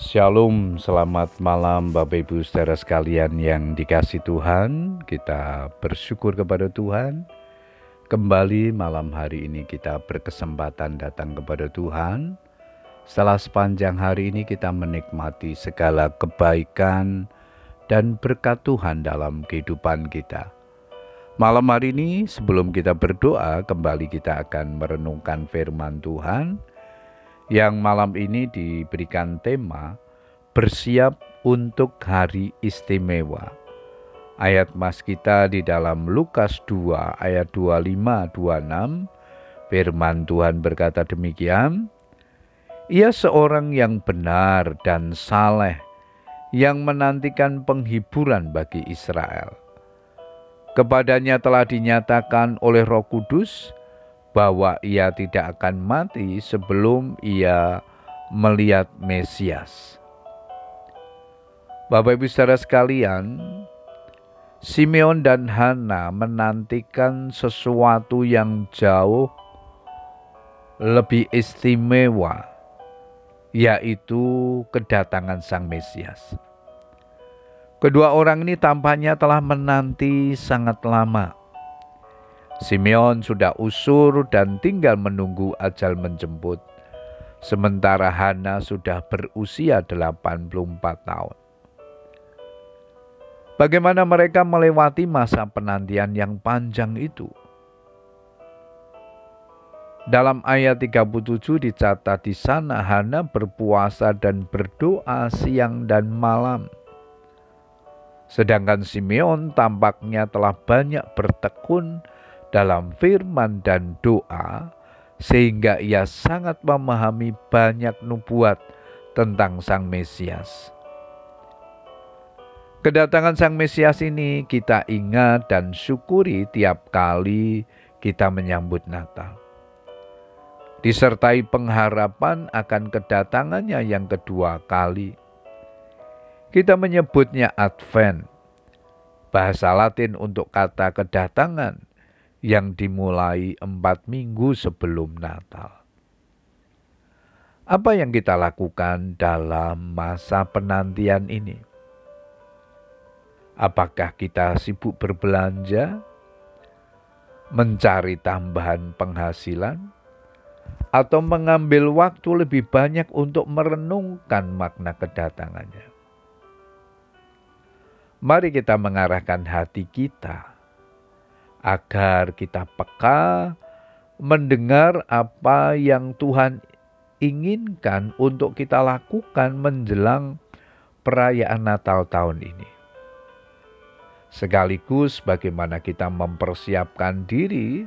Shalom, selamat malam Bapak Ibu saudara sekalian yang dikasih Tuhan. Kita bersyukur kepada Tuhan. Kembali malam hari ini kita berkesempatan datang kepada Tuhan. Setelah sepanjang hari ini kita menikmati segala kebaikan dan berkat Tuhan dalam kehidupan kita. Malam hari ini sebelum kita berdoa, kembali kita akan merenungkan firman Tuhan yang malam ini diberikan tema bersiap untuk hari istimewa. Ayat mas kita di dalam Lukas 2 ayat 25 26 firman Tuhan berkata demikian Ia seorang yang benar dan saleh yang menantikan penghiburan bagi Israel. Kepadanya telah dinyatakan oleh Roh Kudus bahwa ia tidak akan mati sebelum ia melihat Mesias. Bapak Ibu saudara sekalian, Simeon dan Hana menantikan sesuatu yang jauh lebih istimewa, yaitu kedatangan Sang Mesias. Kedua orang ini tampaknya telah menanti sangat lama Simeon sudah usur dan tinggal menunggu ajal menjemput. Sementara Hana sudah berusia 84 tahun. Bagaimana mereka melewati masa penantian yang panjang itu? Dalam ayat 37 dicatat di sana Hana berpuasa dan berdoa siang dan malam. Sedangkan Simeon tampaknya telah banyak bertekun dalam firman dan doa, sehingga ia sangat memahami banyak nubuat tentang Sang Mesias. Kedatangan Sang Mesias ini kita ingat dan syukuri tiap kali kita menyambut Natal. Disertai pengharapan akan kedatangannya yang kedua kali. Kita menyebutnya Advent, bahasa Latin untuk kata kedatangan yang dimulai empat minggu sebelum Natal. Apa yang kita lakukan dalam masa penantian ini? Apakah kita sibuk berbelanja, mencari tambahan penghasilan, atau mengambil waktu lebih banyak untuk merenungkan makna kedatangannya? Mari kita mengarahkan hati kita agar kita peka mendengar apa yang Tuhan inginkan untuk kita lakukan menjelang perayaan Natal tahun ini. Sekaligus bagaimana kita mempersiapkan diri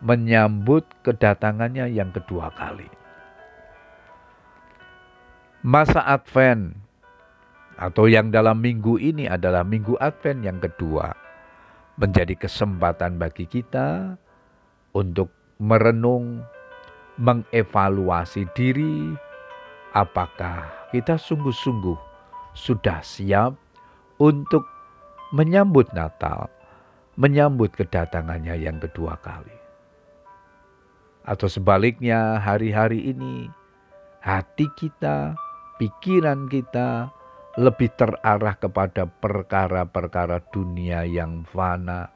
menyambut kedatangannya yang kedua kali. Masa Advent atau yang dalam minggu ini adalah minggu Advent yang kedua menjadi kesempatan bagi kita untuk merenung, mengevaluasi diri, apakah kita sungguh-sungguh sudah siap untuk menyambut Natal, menyambut kedatangannya yang kedua kali. Atau sebaliknya hari-hari ini hati kita, pikiran kita, lebih terarah kepada perkara-perkara dunia yang fana,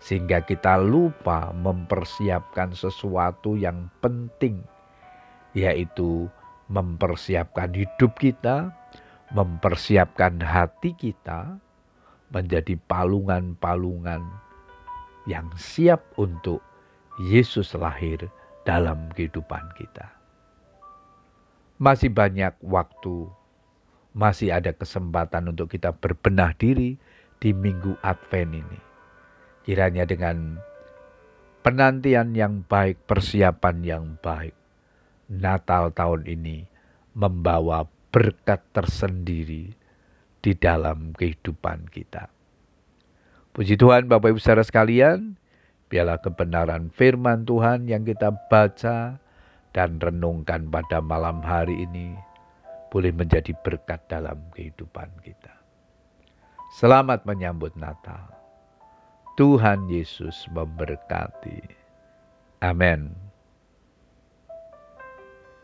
sehingga kita lupa mempersiapkan sesuatu yang penting, yaitu mempersiapkan hidup kita, mempersiapkan hati kita menjadi palungan-palungan yang siap untuk Yesus lahir dalam kehidupan kita. Masih banyak waktu masih ada kesempatan untuk kita berbenah diri di minggu Advent ini. Kiranya dengan penantian yang baik, persiapan yang baik, Natal tahun ini membawa berkat tersendiri di dalam kehidupan kita. Puji Tuhan Bapak Ibu saudara sekalian, biarlah kebenaran firman Tuhan yang kita baca dan renungkan pada malam hari ini boleh menjadi berkat dalam kehidupan kita. Selamat menyambut Natal. Tuhan Yesus memberkati. Amin.